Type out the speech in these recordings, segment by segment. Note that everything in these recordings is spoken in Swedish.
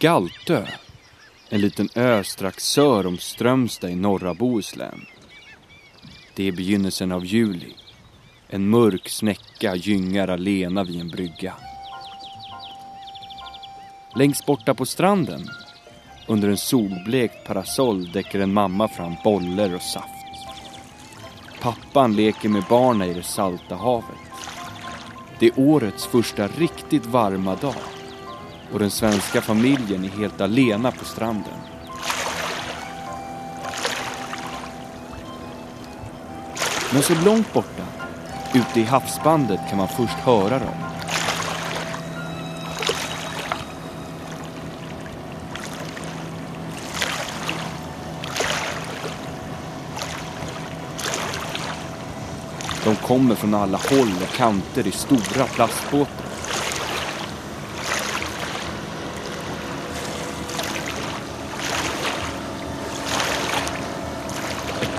Galtö, en liten ö strax söder om Strömstad i norra Bohuslän. Det är begynnelsen av juli. En mörk snäcka gyngar alena vid en brygga. Längst borta på stranden, under en solblekt parasoll, däcker en mamma fram boller och saft. Pappan leker med barnen i det salta havet. Det är årets första riktigt varma dag och den svenska familjen är helt alena på stranden. Men så långt borta, ute i havsbandet, kan man först höra dem. De kommer från alla håll och kanter i stora plastbåtar.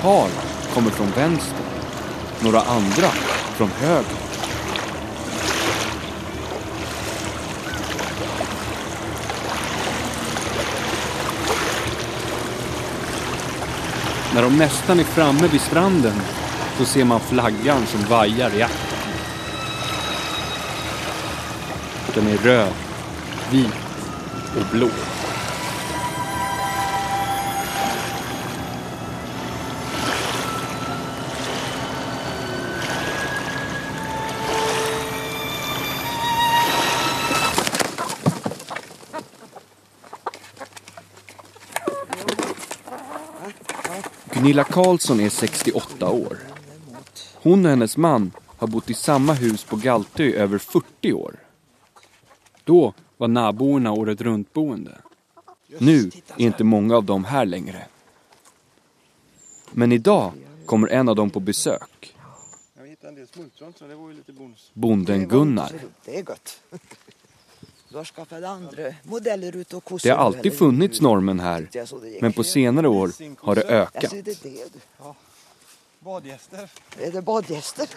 Par kommer från vänster, några andra från höger. När de nästan är framme vid stranden så ser man flaggan som vajar i aktern. Den är röd, vit och blå. Gunilla Karlsson är 68 år. Hon och hennes man har bott i samma hus på Galtö i över 40 år. Då var nabborna året runt-boende. Nu är inte många av dem här längre. Men idag kommer en av dem på besök. Bonden Gunnar. Det är gott. Det har alltid funnits norrmän här, men på senare år har det ökat. Alltså, det är det. Ja. Badgäster. Är det badgäster?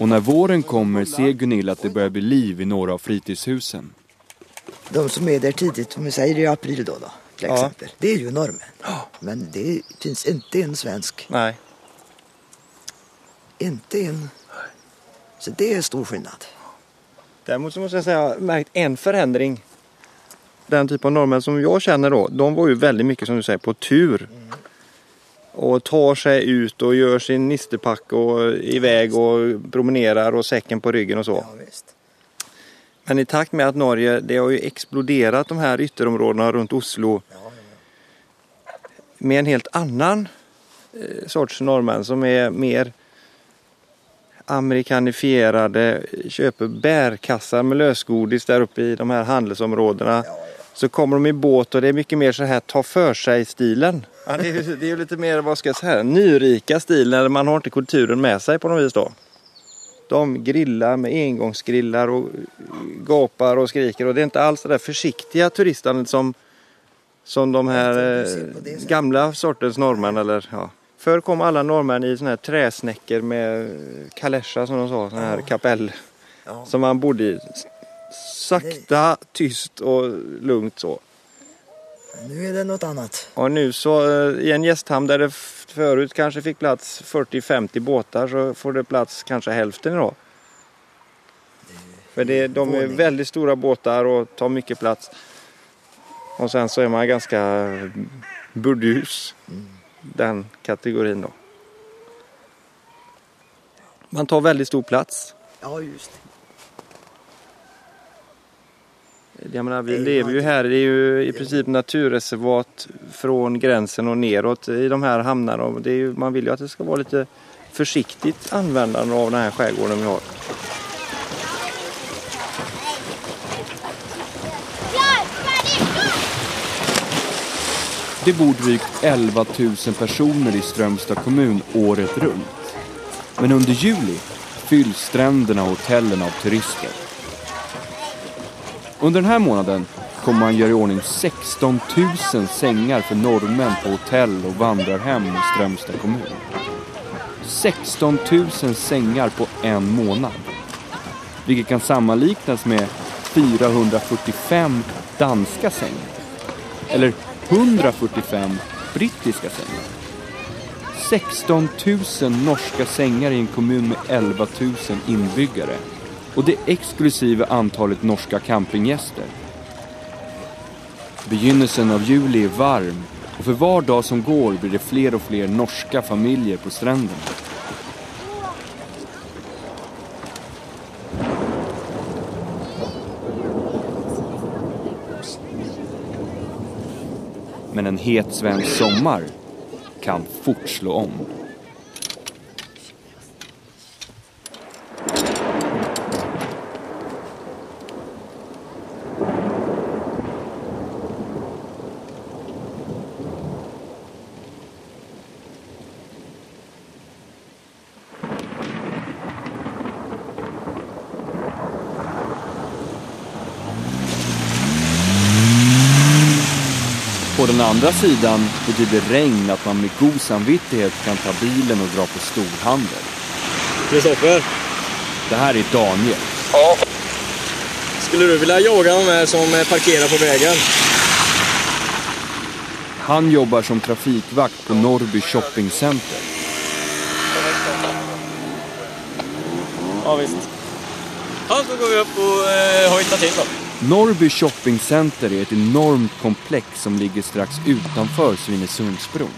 Och när våren kommer ser Gunilla att det börjar bli liv i några av fritidshusen. De som är där tidigt, om vi säger i april då, då till Ja. exempel. Det är ju norrmän. Men det finns inte en svensk. Nej. Inte en. Så det är stor skillnad. Däremot så måste jag säga att jag har märkt en förändring. Den typ av norrmän som jag känner då, de var ju väldigt mycket som du säger på tur. Och tar sig ut och gör sin nistepack och iväg och promenerar och säcken på ryggen och så. Ja. Men i takt med att Norge, det har ju exploderat de här ytterområdena runt Oslo. Med en helt annan eh, sorts norrmän som är mer amerikanifierade, köper bärkassar med lösgodis där uppe i de här handelsområdena. Så kommer de i båt och det är mycket mer så här ta för sig-stilen. Ja, det, är, det är lite mer, vad ska jag säga, nyrika stilen, man har inte kulturen med sig på något vis då. De grillar med engångsgrillar och gapar och skriker och det är inte alls det där försiktiga turistandet som, som de här eh, gamla sortens norrmän eller ja. Förr kom alla norrmän i såna här träsnäckor med kalescha som de sa, såna här kapell Ja. som man bodde i. Sakta, tyst och lugnt så. Nu är det något annat. Och nu så eh, i en gästhamn där det förut kanske fick plats 40-50 båtar så får det plats kanske hälften idag. För det, de är väldigt stora båtar och tar mycket plats. Och sen så är man ganska burdus. Den kategorin då. Man tar väldigt stor plats. Ja, just det. Jag menar, vi lever ju här, det är ju i princip naturreservat från gränsen och neråt i de här hamnarna. Och det är ju, man vill ju att det ska vara lite försiktigt användande av den här skärgården vi har. Det bor drygt 11 000 personer i Strömstad kommun året runt. Men under juli fylls stränderna och hotellen av turister. Under den här månaden kommer man göra i ordning 16 000 sängar för norrmän på hotell och vandrarhem i Strömstad kommun. 16 000 sängar på en månad. Vilket kan sammanliknas med 445 danska sängar. Eller 145 brittiska sängar. 16 000 norska sängar i en kommun med 11 000 inbyggare. Och det exklusive antalet norska campinggäster. Begynnelsen av juli är varm och för var dag som går blir det fler och fler norska familjer på stränderna. Men en het svensk sommar kan fort slå om. På den andra sidan betyder regn att man med god samvittighet kan ta bilen och dra på storhandel. Kristoffer? Det här är Daniel. Ja. Skulle du vilja jaga de här som parkerar på vägen? Han jobbar som trafikvakt på Norrby shoppingcenter. Ja, visst. Ja, då går vi upp och eh, hojtar till då. Norrby shoppingcenter är ett enormt komplex som ligger strax utanför Svinesundsbron.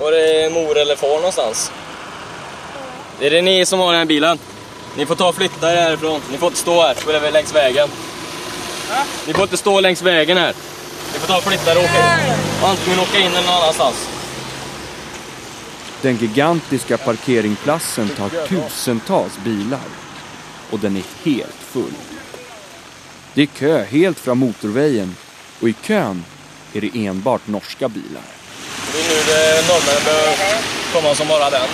Var är mor eller far någonstans? Är det ni som har den här bilen? Ni får ta och flytta er härifrån. Ni får inte stå här bredvid längs vägen. Ni får inte stå längs vägen här. Ni får ta och flytta er och åka in. Antingen åka in eller någon annanstans. Den gigantiska parkeringsplatsen tar tusentals bilar. Och den är helt full. Det är kö helt fram motorvägen och i kön är det enbart norska bilar. Det är nu det norrmännen börjar komma som bara den.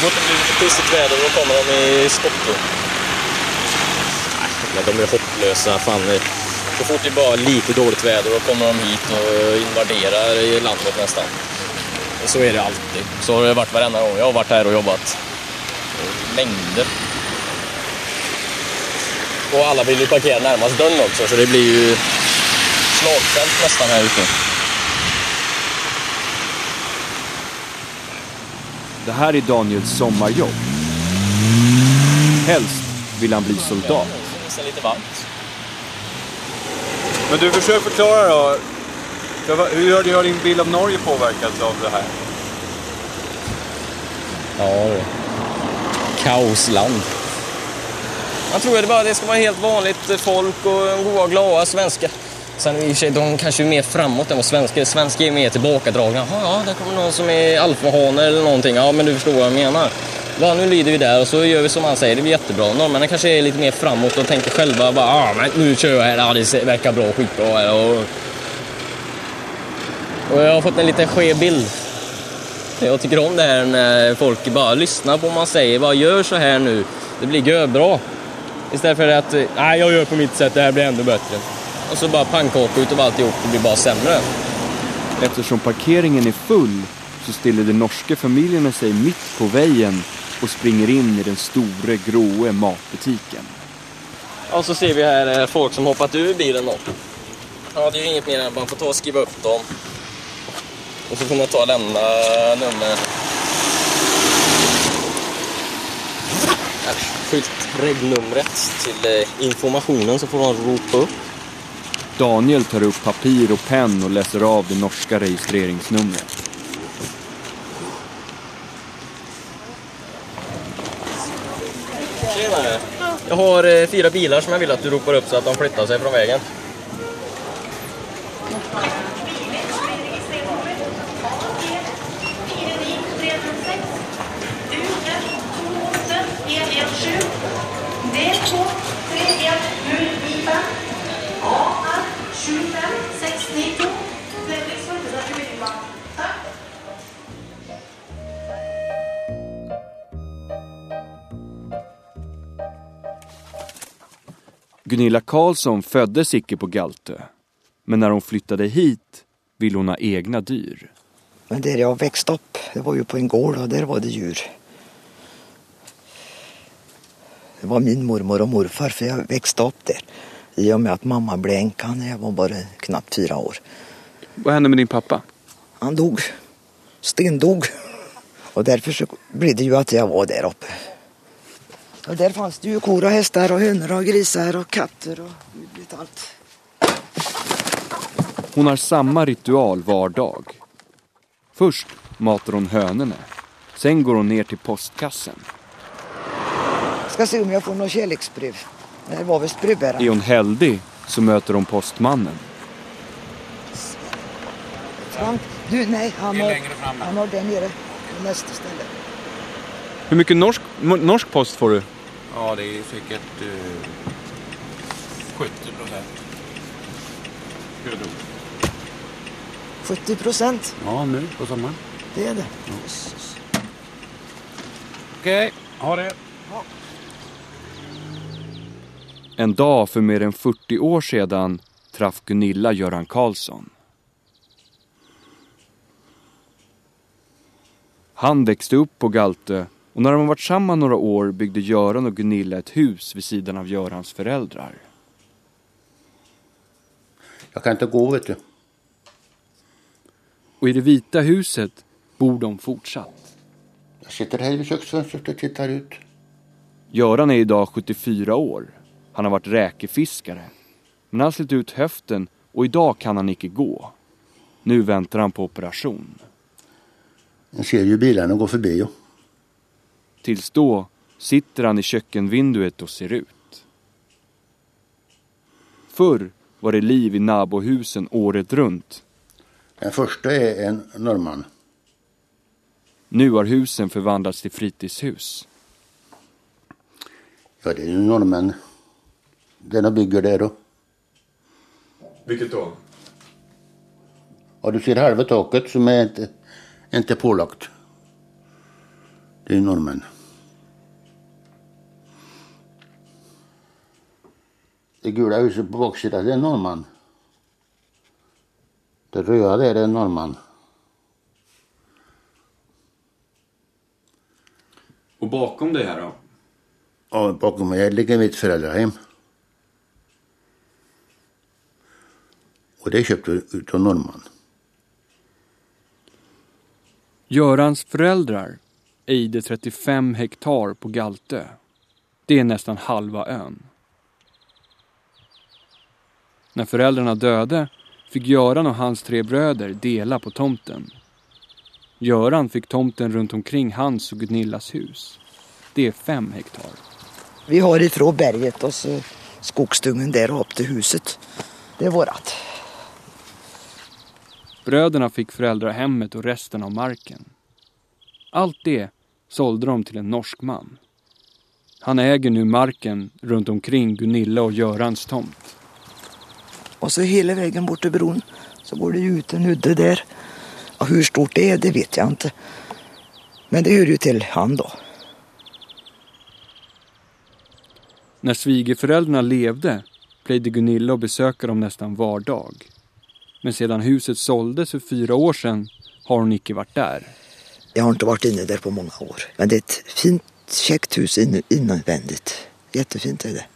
Fort det blir lite pissigt väder då kommer de i skottrum. Nej, de är hopplösa. Fan. Så fort det är bara lite dåligt väder då kommer de hit och invaderar i landet nästan. Och så är det alltid. Så har det varit varenda gång jag har varit här och jobbat. Mängder. Och alla vill ju parkera närmast dörren också så det blir ju slagfält nästan här ute. Det här är Daniels sommarjobb. Helst vill han bli soldat. Det är lite varmt. Men du, försök förklara då. För vad- Hur har- har din bild av Norge påverkats av det här? Ja. Kaosland. Man tror att det ska vara helt vanligt eh, folk och eh, goa och glada svenskar. Sen i och för sig, de kanske är mer framåt än vad svenskar är. Svenskar är mer tillbakadragna. Ja, ja, där kommer någon som är alfahane eller någonting. Ja, men du förstår vad jag menar. Va, nu lyder vi där och så gör vi som han säger. Det blir jättebra. Norrmännen kanske är lite mer framåt och tänker själva bara, ah, men nu kör jag här. Ja, det verkar bra, skitbra här. Och, och jag har fått en liten skev bild. Jag tycker om det här när folk bara lyssnar på vad man säger. Bara gör så här nu. Det blir görbra. Istället för att nej, jag gör på mitt sätt, det här blir ändå bättre. Och så bara pannkaka utav alltihop, det blir bara sämre. Eftersom parkeringen är full så ställer de norska familjerna sig mitt på vägen och springer in i den stora gråe matbutiken. Och så ser vi här eh, folk som hoppat ur bilen då. Ja, det är ju inget mer än att man får ta och skriva upp dem. Och så får man ta och lämna nummer. Skyltregnumret till eh, informationen så får man ropa upp. Daniel tar upp papir och penn och läser av det norska registreringsnumret. Tjenare! Jag har eh, fyra bilar som jag vill att du ropar upp så att de flyttar sig från vägen. Gunilla Karlsson föddes icke på Galtö. Men när hon flyttade hit ville hon ha egna dyr. Men där jag växte upp, det var ju på en gård och där var det djur. Det var min mormor och morfar för jag växte upp där. I och med att mamma blev änka när jag var bara knappt fyra år. Vad hände med din pappa? Han dog. Stendog. Och därför så blev det ju att jag var där uppe. Och där fanns det ju kor och hästar och hönor och grisar och katter och lite allt. Hon har samma ritual var dag. Först matar hon hönorna. Sen går hon ner till postkassen. Ska se om jag får något kärleksbrev. Det var visst brevbäraren. Är hon heldig så möter hon postmannen. Frank, du nej, han har, han har där nere på nästa ställe. Hur mycket norsk, norsk post får du? Ja, det är säkert eh, 70 procent. 70 procent, Ja, nu på sommaren. det är det. Okej, ha det. En dag för mer än 40 år sedan träff Gunilla Göran Karlsson. Han växte upp på Galtö och när de varit samman några år byggde Göran och Gunilla ett hus vid sidan av Görans föräldrar. Jag kan inte gå vet du. Och i det vita huset bor de fortsatt. Jag sitter här vid köksfönstret och tittar ut. Göran är idag 74 år. Han har varit räkefiskare. Men han har slitit ut höften och idag kan han icke gå. Nu väntar han på operation. Jag ser ju bilarna gå förbi. Och. Tills då sitter han i kökkenvinduet och ser ut. Förr var det liv i nabohusen året runt. Den första är en norrman. Nu har husen förvandlats till fritidshus. Ja, det är ju norrmän. Den de bygger där då. Vilket då? Ja, du ser halva taket som är inte, inte pålagt. Det är norrmän. Det gula huset på baksidan, det är norrman. Det röda där är norrman. Och bakom det här då? Ja, bakom mig ligger mitt föräldrahem. Och det köpte vi utav norrman. Görans föräldrar ägde 35 hektar på Galtö. Det är nästan halva ön. När föräldrarna döde fick Göran och hans tre bröder dela på tomten. Göran fick tomten runt omkring hans och Gunillas hus. Det är fem hektar. Vi har ifrån berget och så skogsdungen där upp till huset. Det är vårat. Bröderna fick föräldrahemmet och resten av marken. Allt det sålde de till en norsk man. Han äger nu marken runt omkring Gunilla och Görans tomt. Och så hela vägen bort till bron så går det ut en udde där. Och hur stort det är, det vet jag inte. Men det hör ju till han då. När svigerföräldrarna levde plöjde Gunilla och besöka dem nästan var dag. Men sedan huset såldes för fyra år sedan har hon icke varit där. Jag har inte varit inne där på många år. Men det är ett fint, käckt hus in, invändigt. Jättefint är det.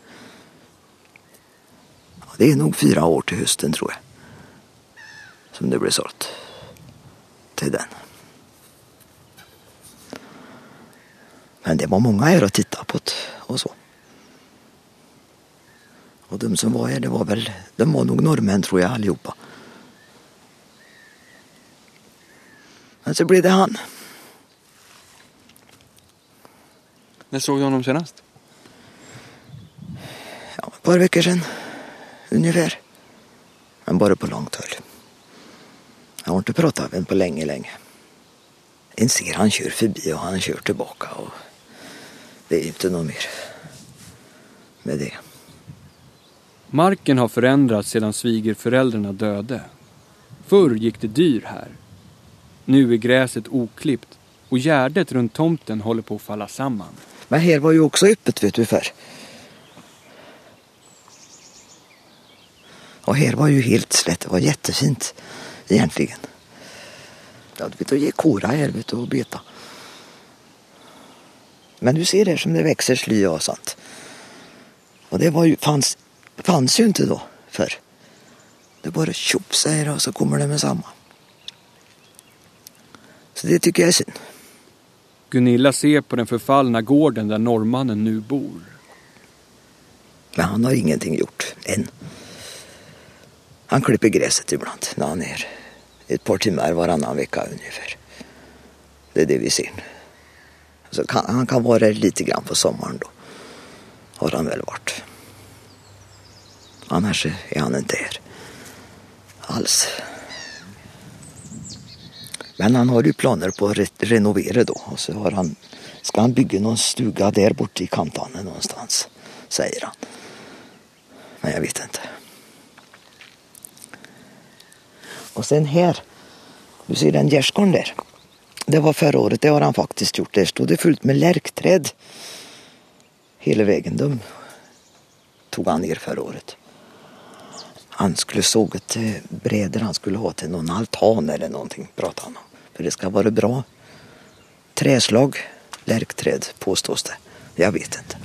Det är nog fyra år till hösten tror jag. Som det blir sålt. Till den. Men det var många här att titta på det och så. Och de som var här, det var väl, de var nog norrmän tror jag allihopa. Men så blev det han. När såg du honom senast? Ja, ett par veckor sedan. Ungefär. Men bara på långt håll. Jag har inte pratat med honom på länge, länge. En ser han kör förbi och han kör tillbaka och det är inte något mer med det. Marken har förändrats sedan svigerföräldrarna döde. Förr gick det dyr här. Nu är gräset oklippt och gärdet runt tomten håller på att falla samman. Men här var ju också öppet vet du förr. Och här var ju helt slätt. Det var jättefint egentligen. Ja, du vet att ge kora här vet du och beta. Men du ser här som det växer sly och sånt. Och det var ju, fanns fanns ju inte då förr. Det bara tjopp säger och så kommer det med samma. Så det tycker jag är synd. Gunilla ser på den förfallna gården där norrmannen nu bor. Men han har ingenting gjort än. Han klipper gräset ibland när han är ett par timmar varannan vecka ungefär. Det är det vi ser. Så kan, han kan vara där lite grann på sommaren då. Har han väl varit. Annars är han inte här. Alls. Men han har ju planer på att re renovera då. Och så har han, ska han bygga någon stuga där borta i Kantanen någonstans. Säger han. Men jag vet inte. Och sen här. Du ser den gärdsgården där. Det var förra året, det har han faktiskt gjort. Där stod det fullt med lärkträd. Hela vägen. De tog han ner förra året. Han skulle såga till brädor han skulle ha till någon altan eller någonting pratade han om. För det ska vara bra träslag, lärkträd påstås det. Jag vet inte.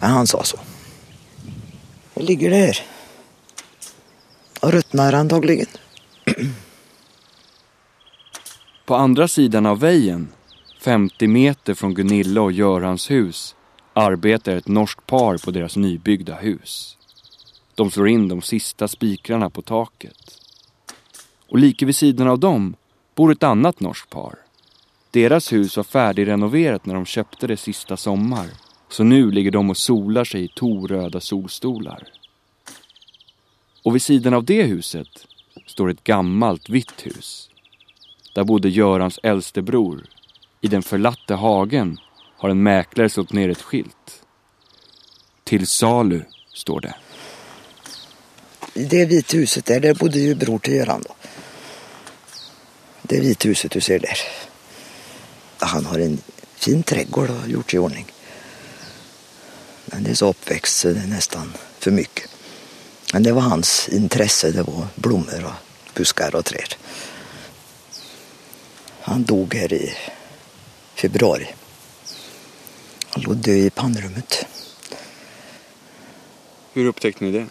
Men han sa så. Det ligger där. Och ruttnar antagligen. På andra sidan av vägen, 50 meter från Gunilla och Görans hus, arbetar ett norskt par på deras nybyggda hus. De slår in de sista spikrarna på taket. Och lika vid sidan av dem bor ett annat norskt par. Deras hus var färdigrenoverat när de köpte det sista sommar. Så nu ligger de och solar sig i toröda solstolar. Och vid sidan av det huset står ett gammalt vitt hus. Där bodde Görans äldste bror. I den förlatte hagen har en mäklare slått ner ett skilt. Till salu, står det. I det vita huset där, där bodde ju bror till Göran då. Det vita huset du ser där. Han har en fin trädgård och gjort i ordning. Men det är så uppväxt så det är nästan för mycket. Men det var hans intresse, det var blommor och buskar och träd. Han dog här i februari. Han låg död i pannrummet. Hur upptäckte ni det?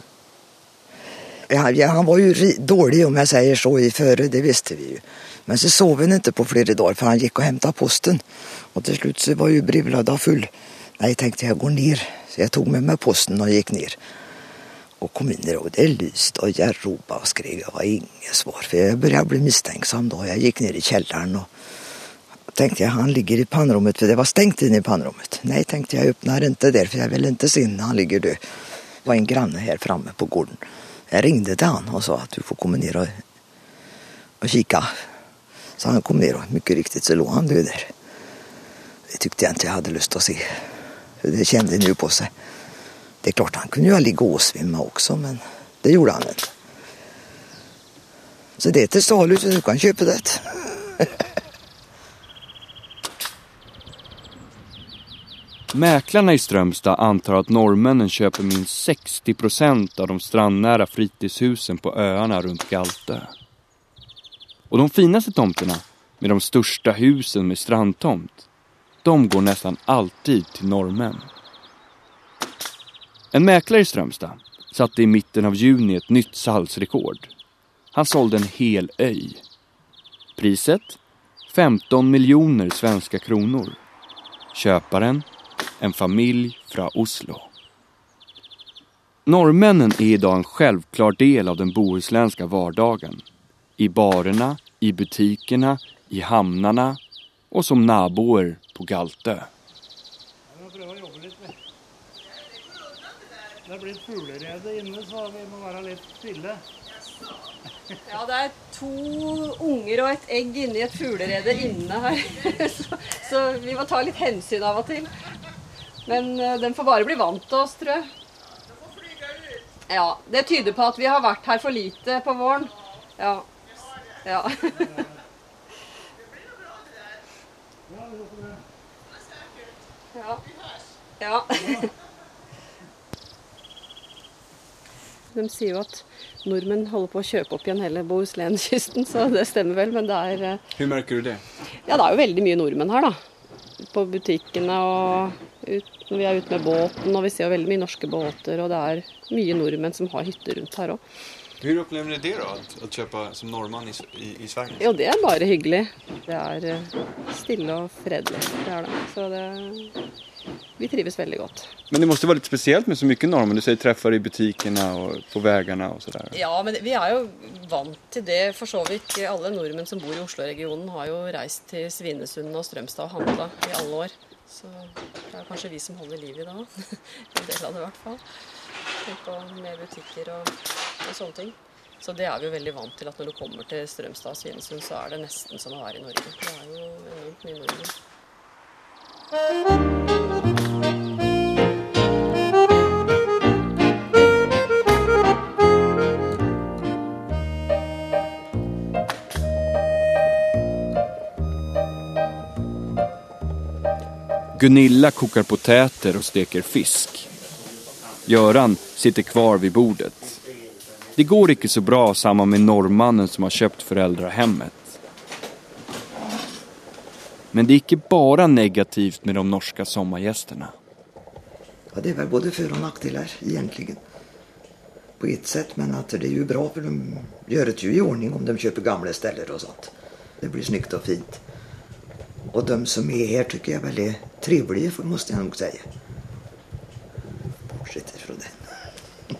Ja, han var ju dålig om jag säger så i före, det visste vi ju. Men så sov han inte på flera dagar för han gick och hämtade posten. Och till slut så var ju brevlådan full. Nej, tänkte jag går ner. Så jag tog med mig posten och gick ner. Och kom in där och det lyste och jag ropade och skrek. Det var inget svar. För jag började bli misstänksam då. Jag gick ner i källaren och tänkte jag han ligger i pannrummet för det var stängt inne i pannrummet. Nej, tänkte jag öppnar inte där för jag vill inte se när han ligger död. Det var en granne här framme på gården. Jag ringde till han och sa att du får komma ner och, och kika. Så han kom ner och mycket riktigt så låg han död där. Det tyckte jag inte jag hade lust att se. Det kände nu på sig. Det är klart han kunde ju ha ligga och svimma också men det gjorde han inte. Så det är till salu så du kan köpa det. Mäklarna i Strömstad antar att norrmännen köper minst 60 procent av de strandnära fritidshusen på öarna runt Galtö. Och de finaste tomterna, med de största husen med strandtomt, de går nästan alltid till norrmän. En mäklare i Strömstad satte i mitten av juni ett nytt salsrekord. Han sålde en hel öj. Priset? 15 miljoner svenska kronor. Köparen? En familj från Oslo. Norrmännen är idag en självklar del av den bohuslänska vardagen. I barerna, i butikerna, i hamnarna och som naboer på Galtö. Det har blitt fuglerede inne, så vi må være litt stille. Ja, det er to unger og et egg inni et fuglerede inne her. Så, så vi må ta litt hensyn av og til. Men uh, den får bare bli vant til oss, tror jeg. Ja, Det tyder på at vi har vært her for lite på våren. Ja. ja. ja. ja. De sier jo at nordmenn holder på å kjøpe opp igjen hele Bohuslenskysten, så det stemmer vel, men det er Hur märker du det? Ja, det er jo veldig mye nordmenn her, da. på butikkene og ut, når vi er ute med båten. Og vi ser jo veldig mye norske båter, og det er mye nordmenn som har hytter rundt her òg. Hur upplever ni det då, att, att köpa som norrman i, i, i Sverige? Jo, det er bare hyggelig. Det er eh, stille og fredelig. Det er det. Så det Vi trives veldig godt. Men det måste vara lite speciellt med så mycket norrmän. Du säger träffar i butikerna och på vägarna och sådär. Ja, men vi er jo vant til det for så vidt. Alle nordmenn som bor i Oslo-regionen har jo reist til Svinesund og Strømstad og handla i alle år. Så det er kanskje vi som holder liv i det. En del av det i hvert fall. På med butikker og, og sånne ting. Så det er vi jo veldig vant til at når du kommer til Strømstad og Svinesund, så er det nesten som å være i Norge. Det er jo enormt mye nordmenn. Gunilla kokar potäter och steker fisk. Göran sitter kvar vid bordet. Det går inte så bra samman med norrmannen som har köpt föräldrahemmet. Men det är inte bara negativt med de norska sommargästerna. Ja, det är väl både för och nackdelar egentligen. På ett sätt, men att det är ju bra för de gör det ju i ordning om de köper gamla ställen och sånt. Det blir snyggt och fint. Och de som är här tycker jag väl är trevliga, måste jag nog säga. Bortsett från det.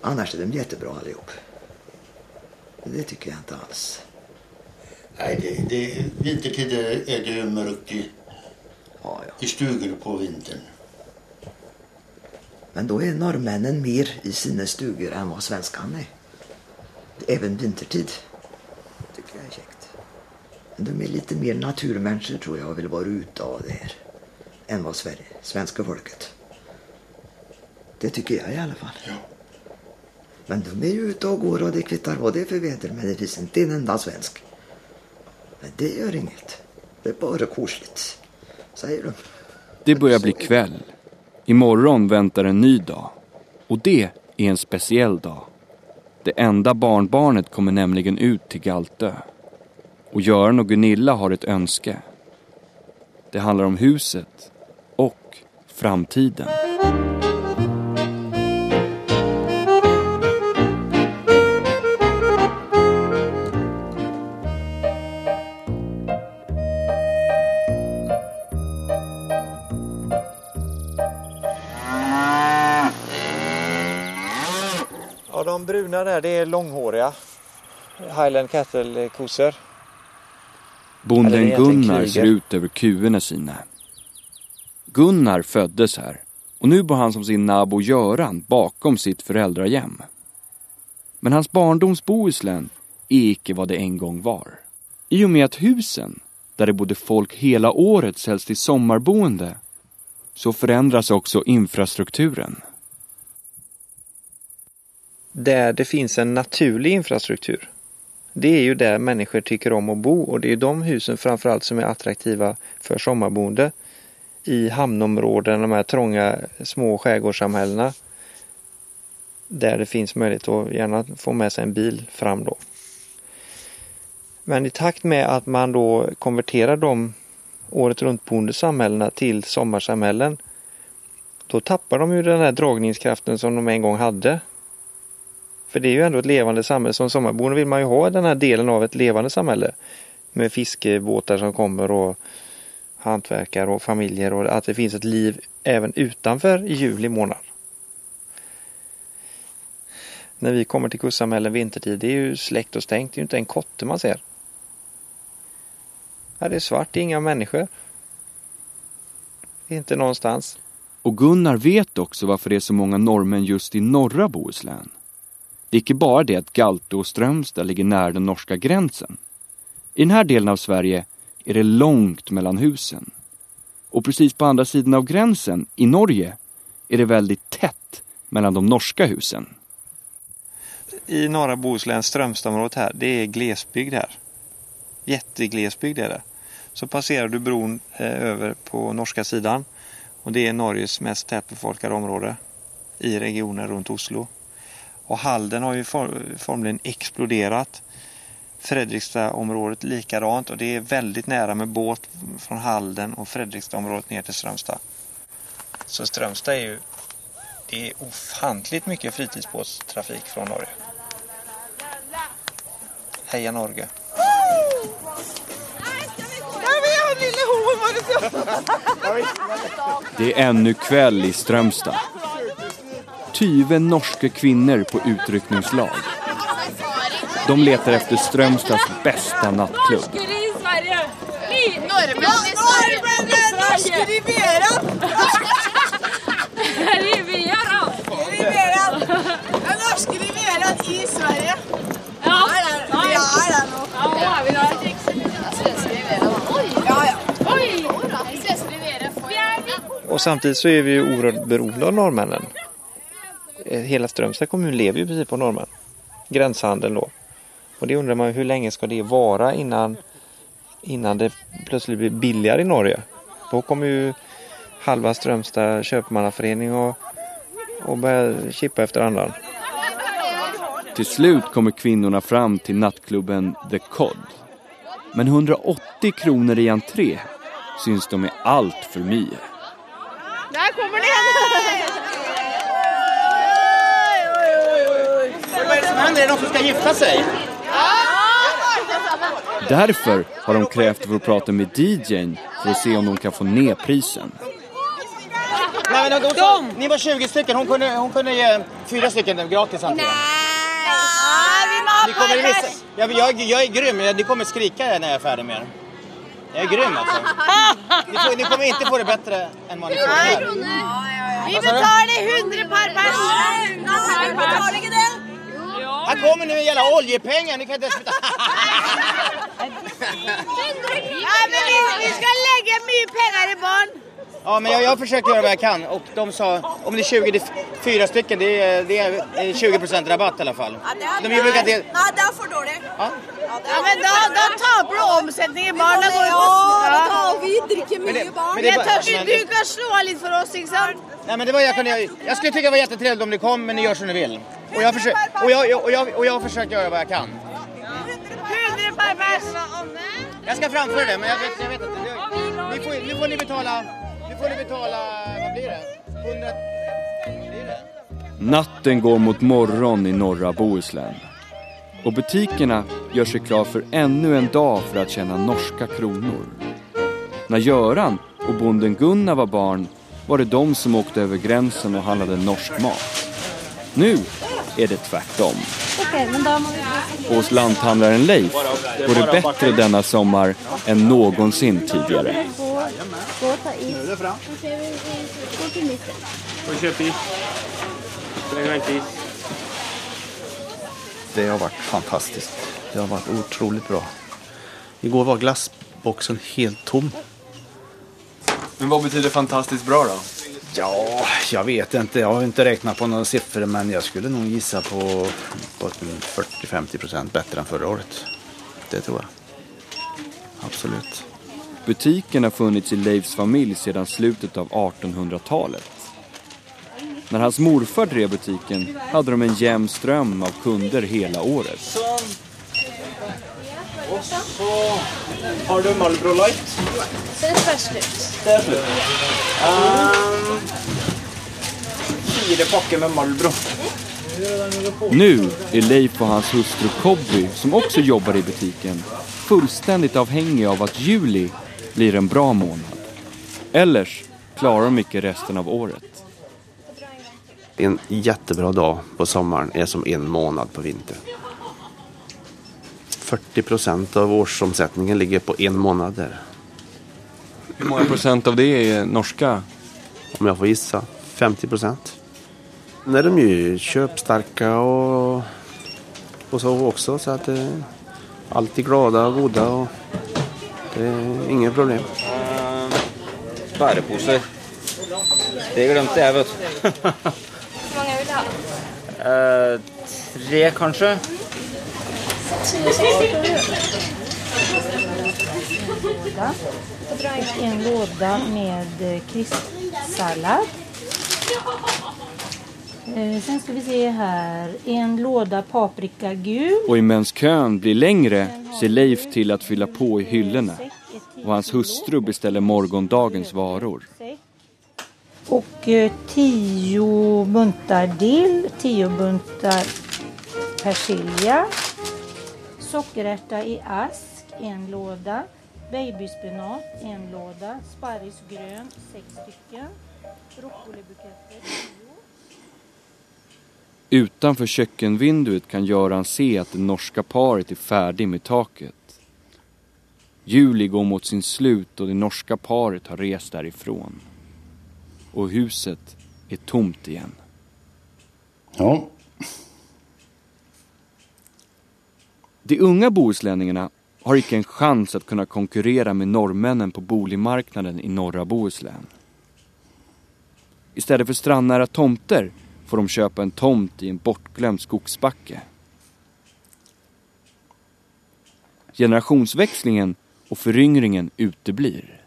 Annars är de jättebra allihop. Det tycker jag inte alls. Nej, det, det, vintertid är det mörkt i, Ja, ja. i stugor på vintern. Men då är norrmännen mer i sina stugor än vad svenskarna är. Även vintertid. tycker jag är käckt. De är lite mer naturmänniskor tror jag och vill vara ute av det här. Än vad Sverige, svenska folket. Det tycker jag i alla fall. Ja. Men de är ju ute och går och det kvittar vad det är för väder. Men det finns inte en enda svensk. Nej, det gör inget. Det är bara kosligt. Säger de. Det börjar bli kväll. Imorgon väntar en ny dag. Och det är en speciell dag. Det enda barnbarnet kommer nämligen ut till Galtö. Och Göran och Gunilla har ett önske. Det handlar om huset och framtiden. Bruna där det är långhåriga Highland Cattle-kossor. Bonden Gunnar ser ut över kuvene sina. Gunnar föddes här och nu bor han som sin nabo Göran bakom sitt föräldrahem. Men hans barndoms Bohuslän är icke vad det en gång var. I och med att husen, där det bodde folk hela året, säljs till sommarboende så förändras också infrastrukturen. Där det finns en naturlig infrastruktur. Det är ju där människor tycker om att bo och det är de husen framförallt som är attraktiva för sommarboende. I hamnområden, de här trånga små skärgårdssamhällena. Där det finns möjlighet att gärna få med sig en bil fram då. Men i takt med att man då konverterar de året runt boende samhällena till sommarsamhällen då tappar de ju den här dragningskraften som de en gång hade. För det är ju ändå ett levande samhälle. Som sommarboende vill man ju ha den här delen av ett levande samhälle. Med fiskebåtar som kommer och hantverkare och familjer och att det finns ett liv även utanför juli månad. När vi kommer till kustsamhällen vintertid, det är ju släckt och stängt. Det är ju inte en kotte man ser. Ja, det är svart, det är inga människor. Inte någonstans. Och Gunnar vet också varför det är så många norrmän just i norra Bohuslän. Det är inte bara det att Galte och Strömstad ligger nära den norska gränsen. I den här delen av Sverige är det långt mellan husen. Och precis på andra sidan av gränsen, i Norge, är det väldigt tätt mellan de norska husen. i norra Bohuslän, Strömstadområdet här, det är glesbygd här. Jätteglesbygd är det. Så passerar du bron eh, över på norska sidan och det är Norges mest tätbefolkade område i regionen runt Oslo. Och Halden har ju for, formligen exploderat. Fredrikstadområdet likadant och det är väldigt nära med båt från Halden och Fredrikstadområdet ner till Strömstad. Så Strömstad är ju det är ofantligt mycket fritidsbåtstrafik från Norge. Heja Norge! Det är ännu kväll i Strömstad. Tyve norska kvinnor på utryckningslag. De letar efter Strömstads bästa nattklubb. Norrmän i Sverige! Norske Riviera! Riviera! Riviera! Ja, norske Riviera i Sverige. Ja, vi. Ja, Riviera. Och samtidigt så är vi ju oerhört beroende av norrmännen. Eh, Hela Strömstad kommun lever ju precis på norrmän. Gränshandeln då. Och det undrar man ju, hur länge ska det vara innan, innan det plötsligt blir billigare i Norge? Då kommer ju halva Strömstad köpmannaförening och, och börja chippa efter andan. Till slut kommer kvinnorna fram till nattklubben The Cod. Men 180 kronor i entré syns de är allt för mycket. Där kommer den! Vad är det som händer? Är det någon som ska gifta sig? Därför har de krävt att få prata med DJn för att se om de kan få ner prisen. Nej, men de, de, ni var 20 stycken. Hon kunde, hon kunde ge fyra stycken gratis entré. Ni kommer missa. Jag, jag, jag är grym. Ni kommer skrika när jag är färdig med er. Jag är grym alltså. Ni, får, ni kommer inte få det bättre än vad ni får här. Vi betalar 100 per pers. vi betalar inte det. Här kommer nu en jävla oljepengar. Ni kan inte ens betala. Ja, men vi, vi ska lägga mycket pengar i barn. Ja, men jag, jag försöker göra vad jag kan och de sa om det är 20, det är fyra stycken, det är, det är 20 rabatt i alla fall. De brukar det. Nej, det är för dåligt. Ja. Ja, men då, då tappar du omsättningen. Barnen går ju på... Ja, vi dricker Men det- mycket barn. men det är Jag bara- törs men- du kan slå lite för oss, inte sant? Nej, men det var jag kunde. Jag skulle tycka det var jättetrevligt om ni kom, men ni gör som ni vill. Och jag, försöker, och jag, och jag, och jag försöker göra vad jag kan. 100 per pers. Jag ska framföra det, men jag vet, jag vet inte. Det, ni får, nu får ni betala, nu får ni betala, vad blir det? 100, blir det? Natten går mot morgon i norra Bohuslän. Och butikerna gör sig klar för ännu en dag för att tjäna norska kronor. När Göran och bonden Gunnar var barn var det de som åkte över gränsen och handlade norsk mat. Nu är det tvärtom. Vi... Hos lanthandlaren Leif går det bättre denna sommar än någonsin tidigare. Gå, gå och ta is. Nu är det fram. Gå till mitten. Får du köpa is? Lägg inte is. Det har varit fantastiskt. Det har varit otroligt bra. Igår var glassboxen helt tom. Men vad betyder fantastiskt bra då? Ja, jag vet inte. Jag har inte räknat på några siffror men jag skulle nog gissa på, på 40-50 procent bättre än förra året. Det tror jag. Absolut. Butiken har funnits i Leifs familj sedan slutet av 1800-talet. När hans morfar drev butiken hade de en jämn ström av kunder hela året. Och så har du Marlboro Light. Det är för slut. Det är slut. Um, fyra packer med Marlboro. Nu är Leif och hans hustru Cobby, som också jobbar i butiken, fullständigt avhängiga av att juli blir en bra månad. Ellers klarar de inte resten av året. En jättebra dag på sommaren är som en månad på vintern. 40 procent av årsomsättningen ligger på en månad där. Hur många procent av det är norska? Om jag får gissa, 50 procent. När de är ju köpstarka och, och så också. Så att är alltid glada och goda och det är inga problem. Bärepåse. Det glömde jag vet Hur många vill du ha? uh, Tre kanske? Och en låda med eh, kristsallad. Eh, sen ska vi se här. En låda paprika gul. Och medan kön blir längre ser Leif till att fylla på i hyllorna. Och hans hustru beställer morgondagens varor. Och eh, tio buntar dill, tio buntar persilja, sockerärta i ask, en låda, babyspenat, en låda, sparrisgrön, sex stycken, broccolibuketter, tio. Utanför kökkenvinduet kan Göran se att det norska paret är färdig med taket. Juli går mot sin slut och det norska paret har rest därifrån. Och huset är tomt igen. Ja. De unga bohuslänningarna har icke en chans att kunna konkurrera med norrmännen på boligmarknaden i norra Bohuslän. Istället för strandnära tomter får de köpa en tomt i en bortglömd skogsbacke. Generationsväxlingen och föryngringen uteblir.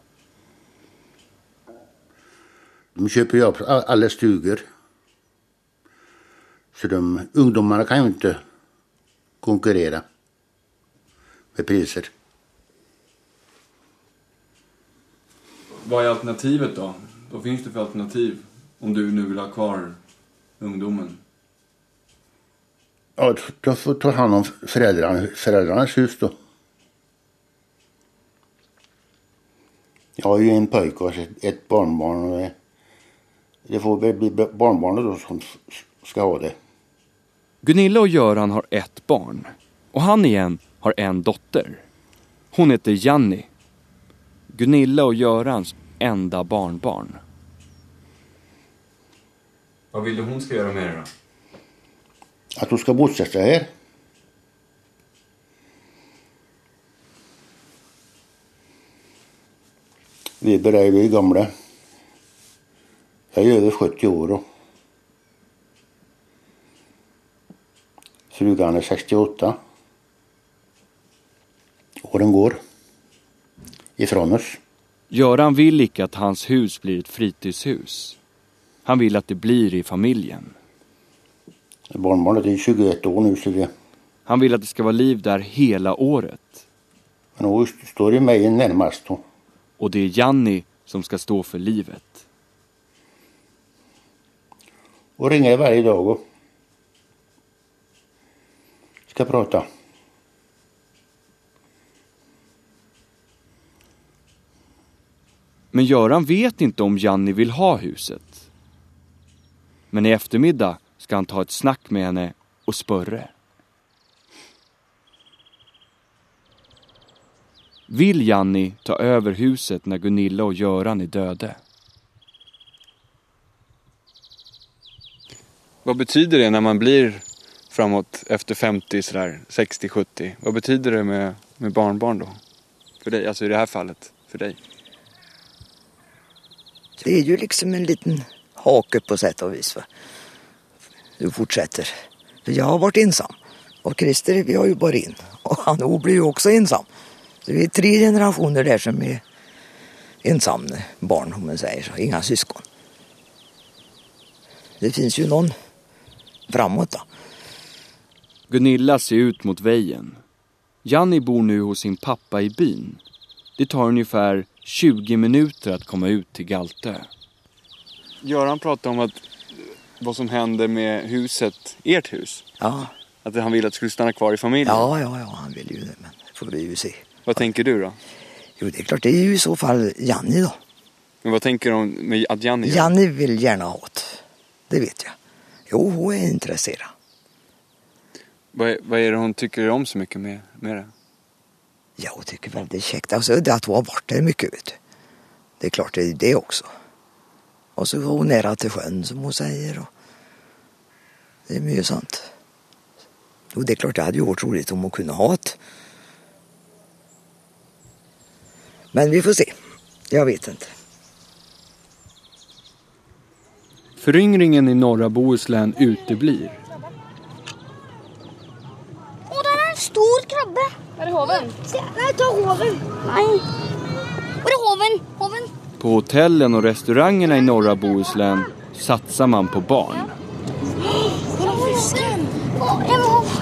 De köper ju upp alla stugor. Så de, ungdomarna kan ju inte konkurrera priser. Vad är alternativet då? Vad finns det för alternativ? Om du nu vill ha kvar ungdomen. Ja, de får ta hand om föräldrarna, föräldrarnas hus då. Jag har ju en pojke och ett- barnbarn. Och det- får väl bli barnbarnet då som ska ha det. Gunilla och Göran har ett barn. Och han igen har en dotter. Hon heter Janni. Gunilla och Görans enda barnbarn. Vad vill du hon ska göra med det då? Att de ska bosätta sig här. Vi börjar bli gamla. Jag är över 70 år. Frugan är 68. Åren går. Ifrån oss. Göran vill icke att hans hus blir ett fritidshus. Han vill att det blir i familjen. Barnbarnet är 21 år nu så det... Han vill att det ska vara liv där hela året. Men hon står ju mig närmast. då. Och det är Janni som ska stå för livet. Och ringer varje dag och ska prata. Men Göran vet inte om Janni vill ha huset. Men i eftermiddag ska han ta ett snack med henne och Spörre. Vill Janni ta över huset när Gunilla och Göran är döda? Vad betyder det när man blir framåt efter 50 sådär, 60-70? Vad betyder det med, med barnbarn då? För dig, alltså i det här fallet, för dig? Det är ju liksom en liten hake på sätt och vis. Va? Du fortsätter. För jag har varit ensam. Och Christer, vi har ju bara in. Och han blir ju också ensam. Så vi är tre generationer där som är ensamma barn om man säger så. Inga syskon. Det finns ju någon framåt då. Gunilla ser ut mot vägen. Janni bor nu hos sin pappa i byn. Det tar ungefär 20 minuter att komma ut till Galtö. Göran pratade om att vad som händer med huset, ert hus. Ja. Att han ville att det skulle stanna kvar i familjen. Ja, ja, ja, han vill ju det. Men det får vi ju se. Vad tänker du då? Jo, det är klart, det är ju i så fall Janni då. Men vad tänker du om med att Janni gör? Janni vill gärna ha det. Det vet jag. Jo, hon är intresserad. Vad, är- vad är det hon tycker om så mycket med, med det? Ja, jag tycker väldigt käckt. Alltså, det att hon har varit där mycket, vet du. Det är klart det är det också. Och så går hon nära till sjön, som hon säger. Och det är mycket sånt. Och det är klart, det hade ju varit roligt om hon kunde ha det. Men vi får se. Jag vet inte. Föryngringen i norra Bohuslän uteblir. hoven. Nej, ta hoven. Nej. Vadå hoven? Hoven? På hotellen och restaurangerna i norra Bohuslän satsar man på barn.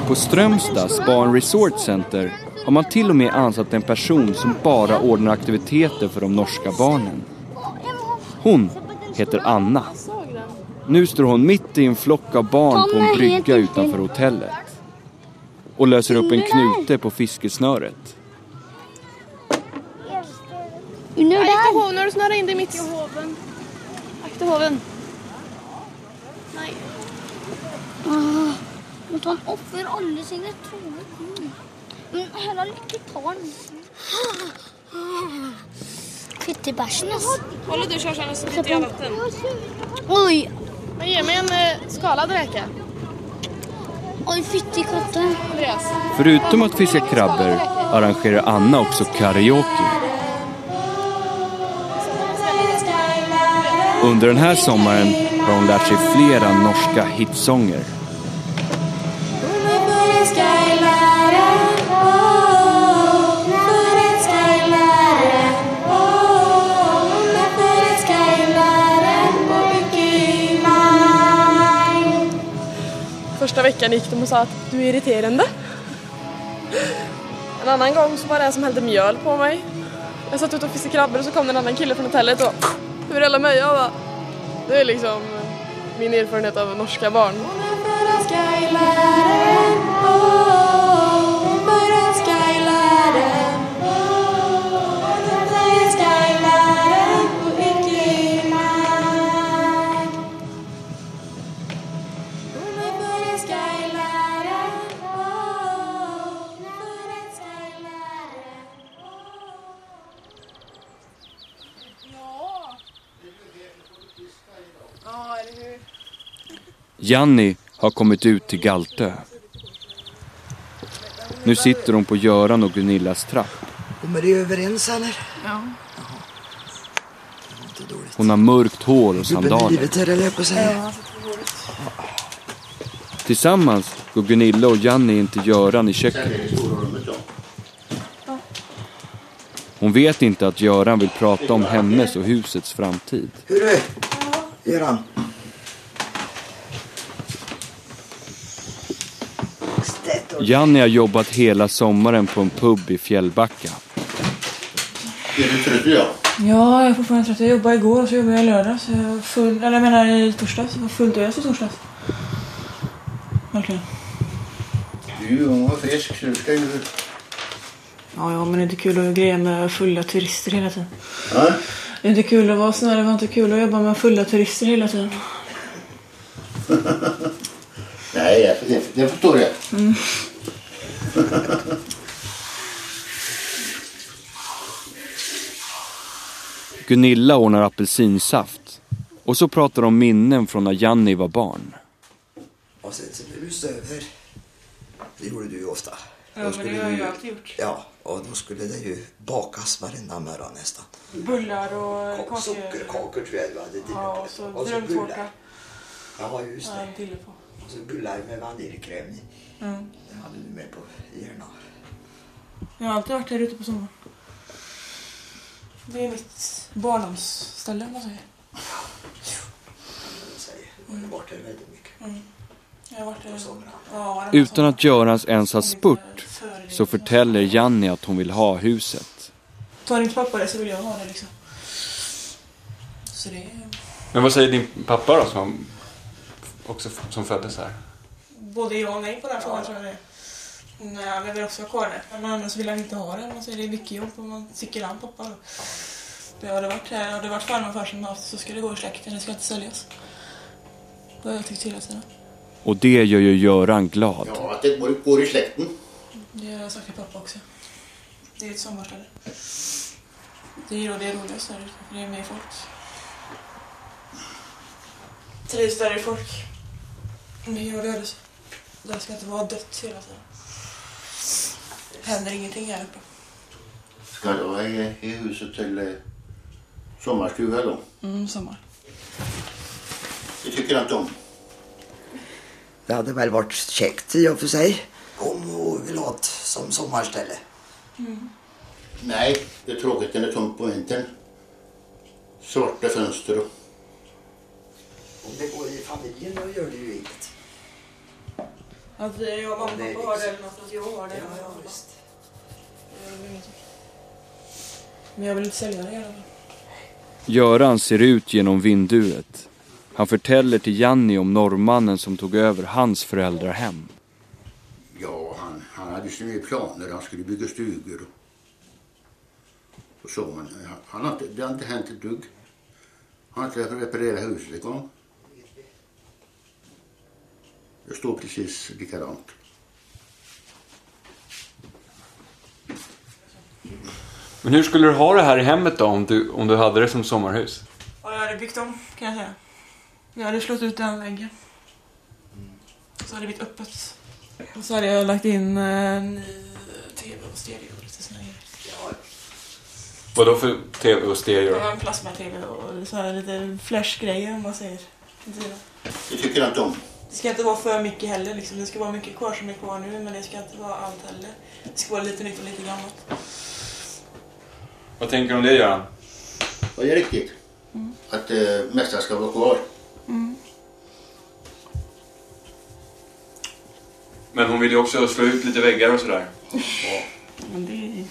På Strömstads Barn Resort Center har man till och med ansatt en person som bara ordnar aktiviteter för de norska barnen. Hon heter Anna. Nu står hon mitt i en flock av barn på en brygga utanför hotellet. Och löser upp en knute på fiskesnöret. Akta där. hoven när du snurrar in dig mitt i hoven. Akta hoven. Nej. Ah, Nå tar han offer alle sine troer. Mm. Men heller lykke ta den. Fyttebæsjen, ass. Håller du Shashan så inte jag vatten? Oj, Men ge mig en eh, skalad räka. Oj. Andreas. Förutom att fiska krabbor arrangerar Anna också karaoke. Under den här sommaren har hon lärt sig flera norska hitsånger. Veckan gick de och sa att du är irriterande. En annan gång så var det en som hällde mjöl på mig. Jag satt ute och fiskade krabbor och så kom det en annan kille från hotellet och hur alla mig jag bara, Det är liksom min erfarenhet av norska barn. Janni har kommit ut till Galtö. Nu sitter hon på Göran och Gunillas trapp. Kommer ni överens eller? Ja. Hon har mörkt hår och sandaler. livet här eller jag på att säga. Tillsammans går Gunilla och Janni in till Göran i köket. Hon vet inte att Göran vill prata om hennes och husets framtid. Hörru, Göran. Janni har jobbat hela sommaren på en pub i Fjällbacka. Är du trött idag? Ja, jag är fortfarande trött. Jag jobbade igår och så jobbade jag i lördags. Jag var full, eller jag menar i torsdags. Jag var fullt ös i torsdags. Verkligen. Du var frisk så du ska ju... Ja, ja, men det är inte kul att greja med fulla turister hela tiden. Ja? Det är inte kul att vara snäll. Det var inte kul att jobba med fulla turister hela tiden. Nej, jag, det, det förstår jag. Mm. Gunilla ordnar apelsinsaft. Och så pratar de om minnen från när Janni var barn. Och sen så blev du stöver. Det gjorde du ju ofta. Ja, men skulle det har jag ju alltid gjort. Ja, och då skulle det ju bakas varenda morgon nästan. Bullar och kakor. Sockerkakor tror jag du hade till. Ja, och så Och så drömtårta. Ja, just Ja, det. en till på. Och så bullar med vaniljkräm i. Mm. Det hade du med på hjärnan. Jag har alltid varit här ute på sommaren. Det är mitt barndomsställe om man säger. Du har varit här väldigt mycket. Mm. Jag har varit där. Ja, Utan att Görans ens har spurt så förtäller Janni att hon vill ha huset. Tar inte pappa det så vill jag ha det liksom. Så det är Men vad säger din pappa då som, också, som föddes här? både ja och nej på den här frågan tror jag det. Nej, han vill också ha kvar det. Men annars vill han inte ha det. Man säger det är mycket jobb och man tycker an pappa då. Det har det varit här, har det varit farmor och farsan som har haft så ska det gå i släkten, det ska inte säljas. Det har jag tyckt hela tiden. Och det gör ju Göran glad. Ja, att det går, i släkten. Det har jag sagt till pappa också. Det är ett sommarställe. Det är, det är roligast ute, för det är mer folk. Trivs där är folk. Det är rörelse. Det ska inte vara dött hela tiden. Händer ingenting här uppe. Ska du ha i, i huset till eh, sommarstuga då? Mm, sommar. Det tycker jag inte om. Det hade väl varit käckt i och för sig. Om hon vill ha det som sommarställe. Mm. Nej, det är tråkigt när det är tomt på vintern. Svarta fönster och... Om det går i familjen då gör det ju inget. Att vi, jag och mamma och pappa har det eller något, att jag har det. Ja, ja, visst. Men jag vill inte sälja det i alla fall. Göran ser ut genom vinduet. Han förtäller till Janni om norrmannen som tog över hans föräldrahem. Ja, han, han hade sina planer. Han skulle bygga stugor. Och så, men han, han har inte, det har inte hänt ett dugg. Han har inte reparerat huset en gång. Det står precis likadant. Men hur skulle du ha det här i hemmet då om du, om du hade det som sommarhus? Ja, jag hade byggt om kan jag säga. Jag hade slått ut den väggen. Så hade det blivit öppet. Och så hade jag lagt in eh, ny tv och stereo och lite såna grejer. Vadå för tv och stereo? Ja, en plasma-tv och så här lite flash-grejer om man säger. Det tycker jag inte om. Det ska inte vara för mycket heller liksom. Det ska vara mycket kvar som är kvar nu men det ska inte vara allt heller. Det ska vara lite nytt och lite gammalt. Vad tänker du om det Göran? Ja, det är riktigt. Att det eh, mesta ska vara kvar. Mm. Men hon vill ju också slå ut lite väggar och sådär. Men det...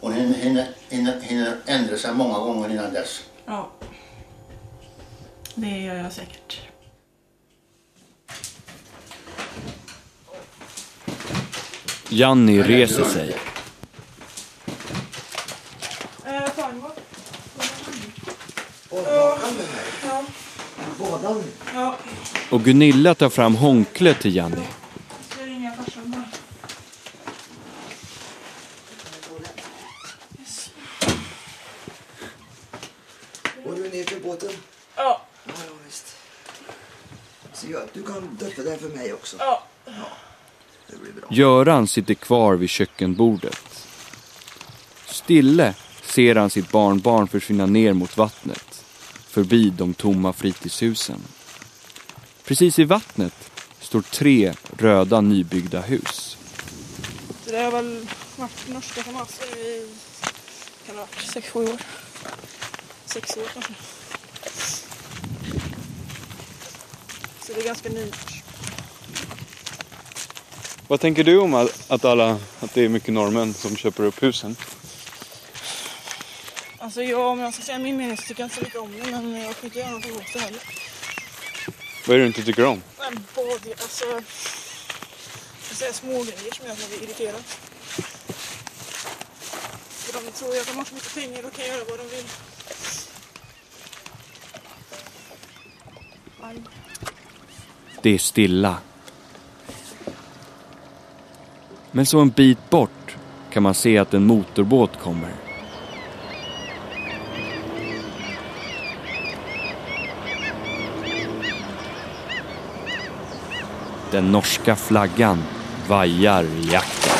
Hon hinner, hinner, hinner, hinner ändra sig många gånger innan dess. Ja. Det gör jag säkert. Janni reser sig. Och Gunilla tar fram hånklet till Janni. Och du ner till båten? Ja. Ja, ja visst. Så jag, du kan döpa den för mig också? Ja. Göran sitter kvar vid kökenbordet. Stille ser han sitt barnbarn försvinna ner mot vattnet. Förbi de tomma fritidshusen. Precis i vattnet står tre röda nybyggda hus. Det det har väl varit norska Hamas i kan det ha varit sex, sju år. Sex år kanske. Så det är ganska nytt. Vad tänker du om att, att, alla, att det är mycket norrmän som köper upp husen? Alltså jag, om jag ska säga min mening så tycker jag inte så mycket om det men jag kan inte göra någonting åt det heller. Vad är det du inte tycker om? Men både, alltså... Jag säger små grejer som gör att man blir irriterad. För de tror ju att de har så mycket pengar och kan göra vad de vill. Aj. Det är stilla. Men så en bit bort kan man se att en motorbåt kommer. Den norska flaggan vajar i jakten.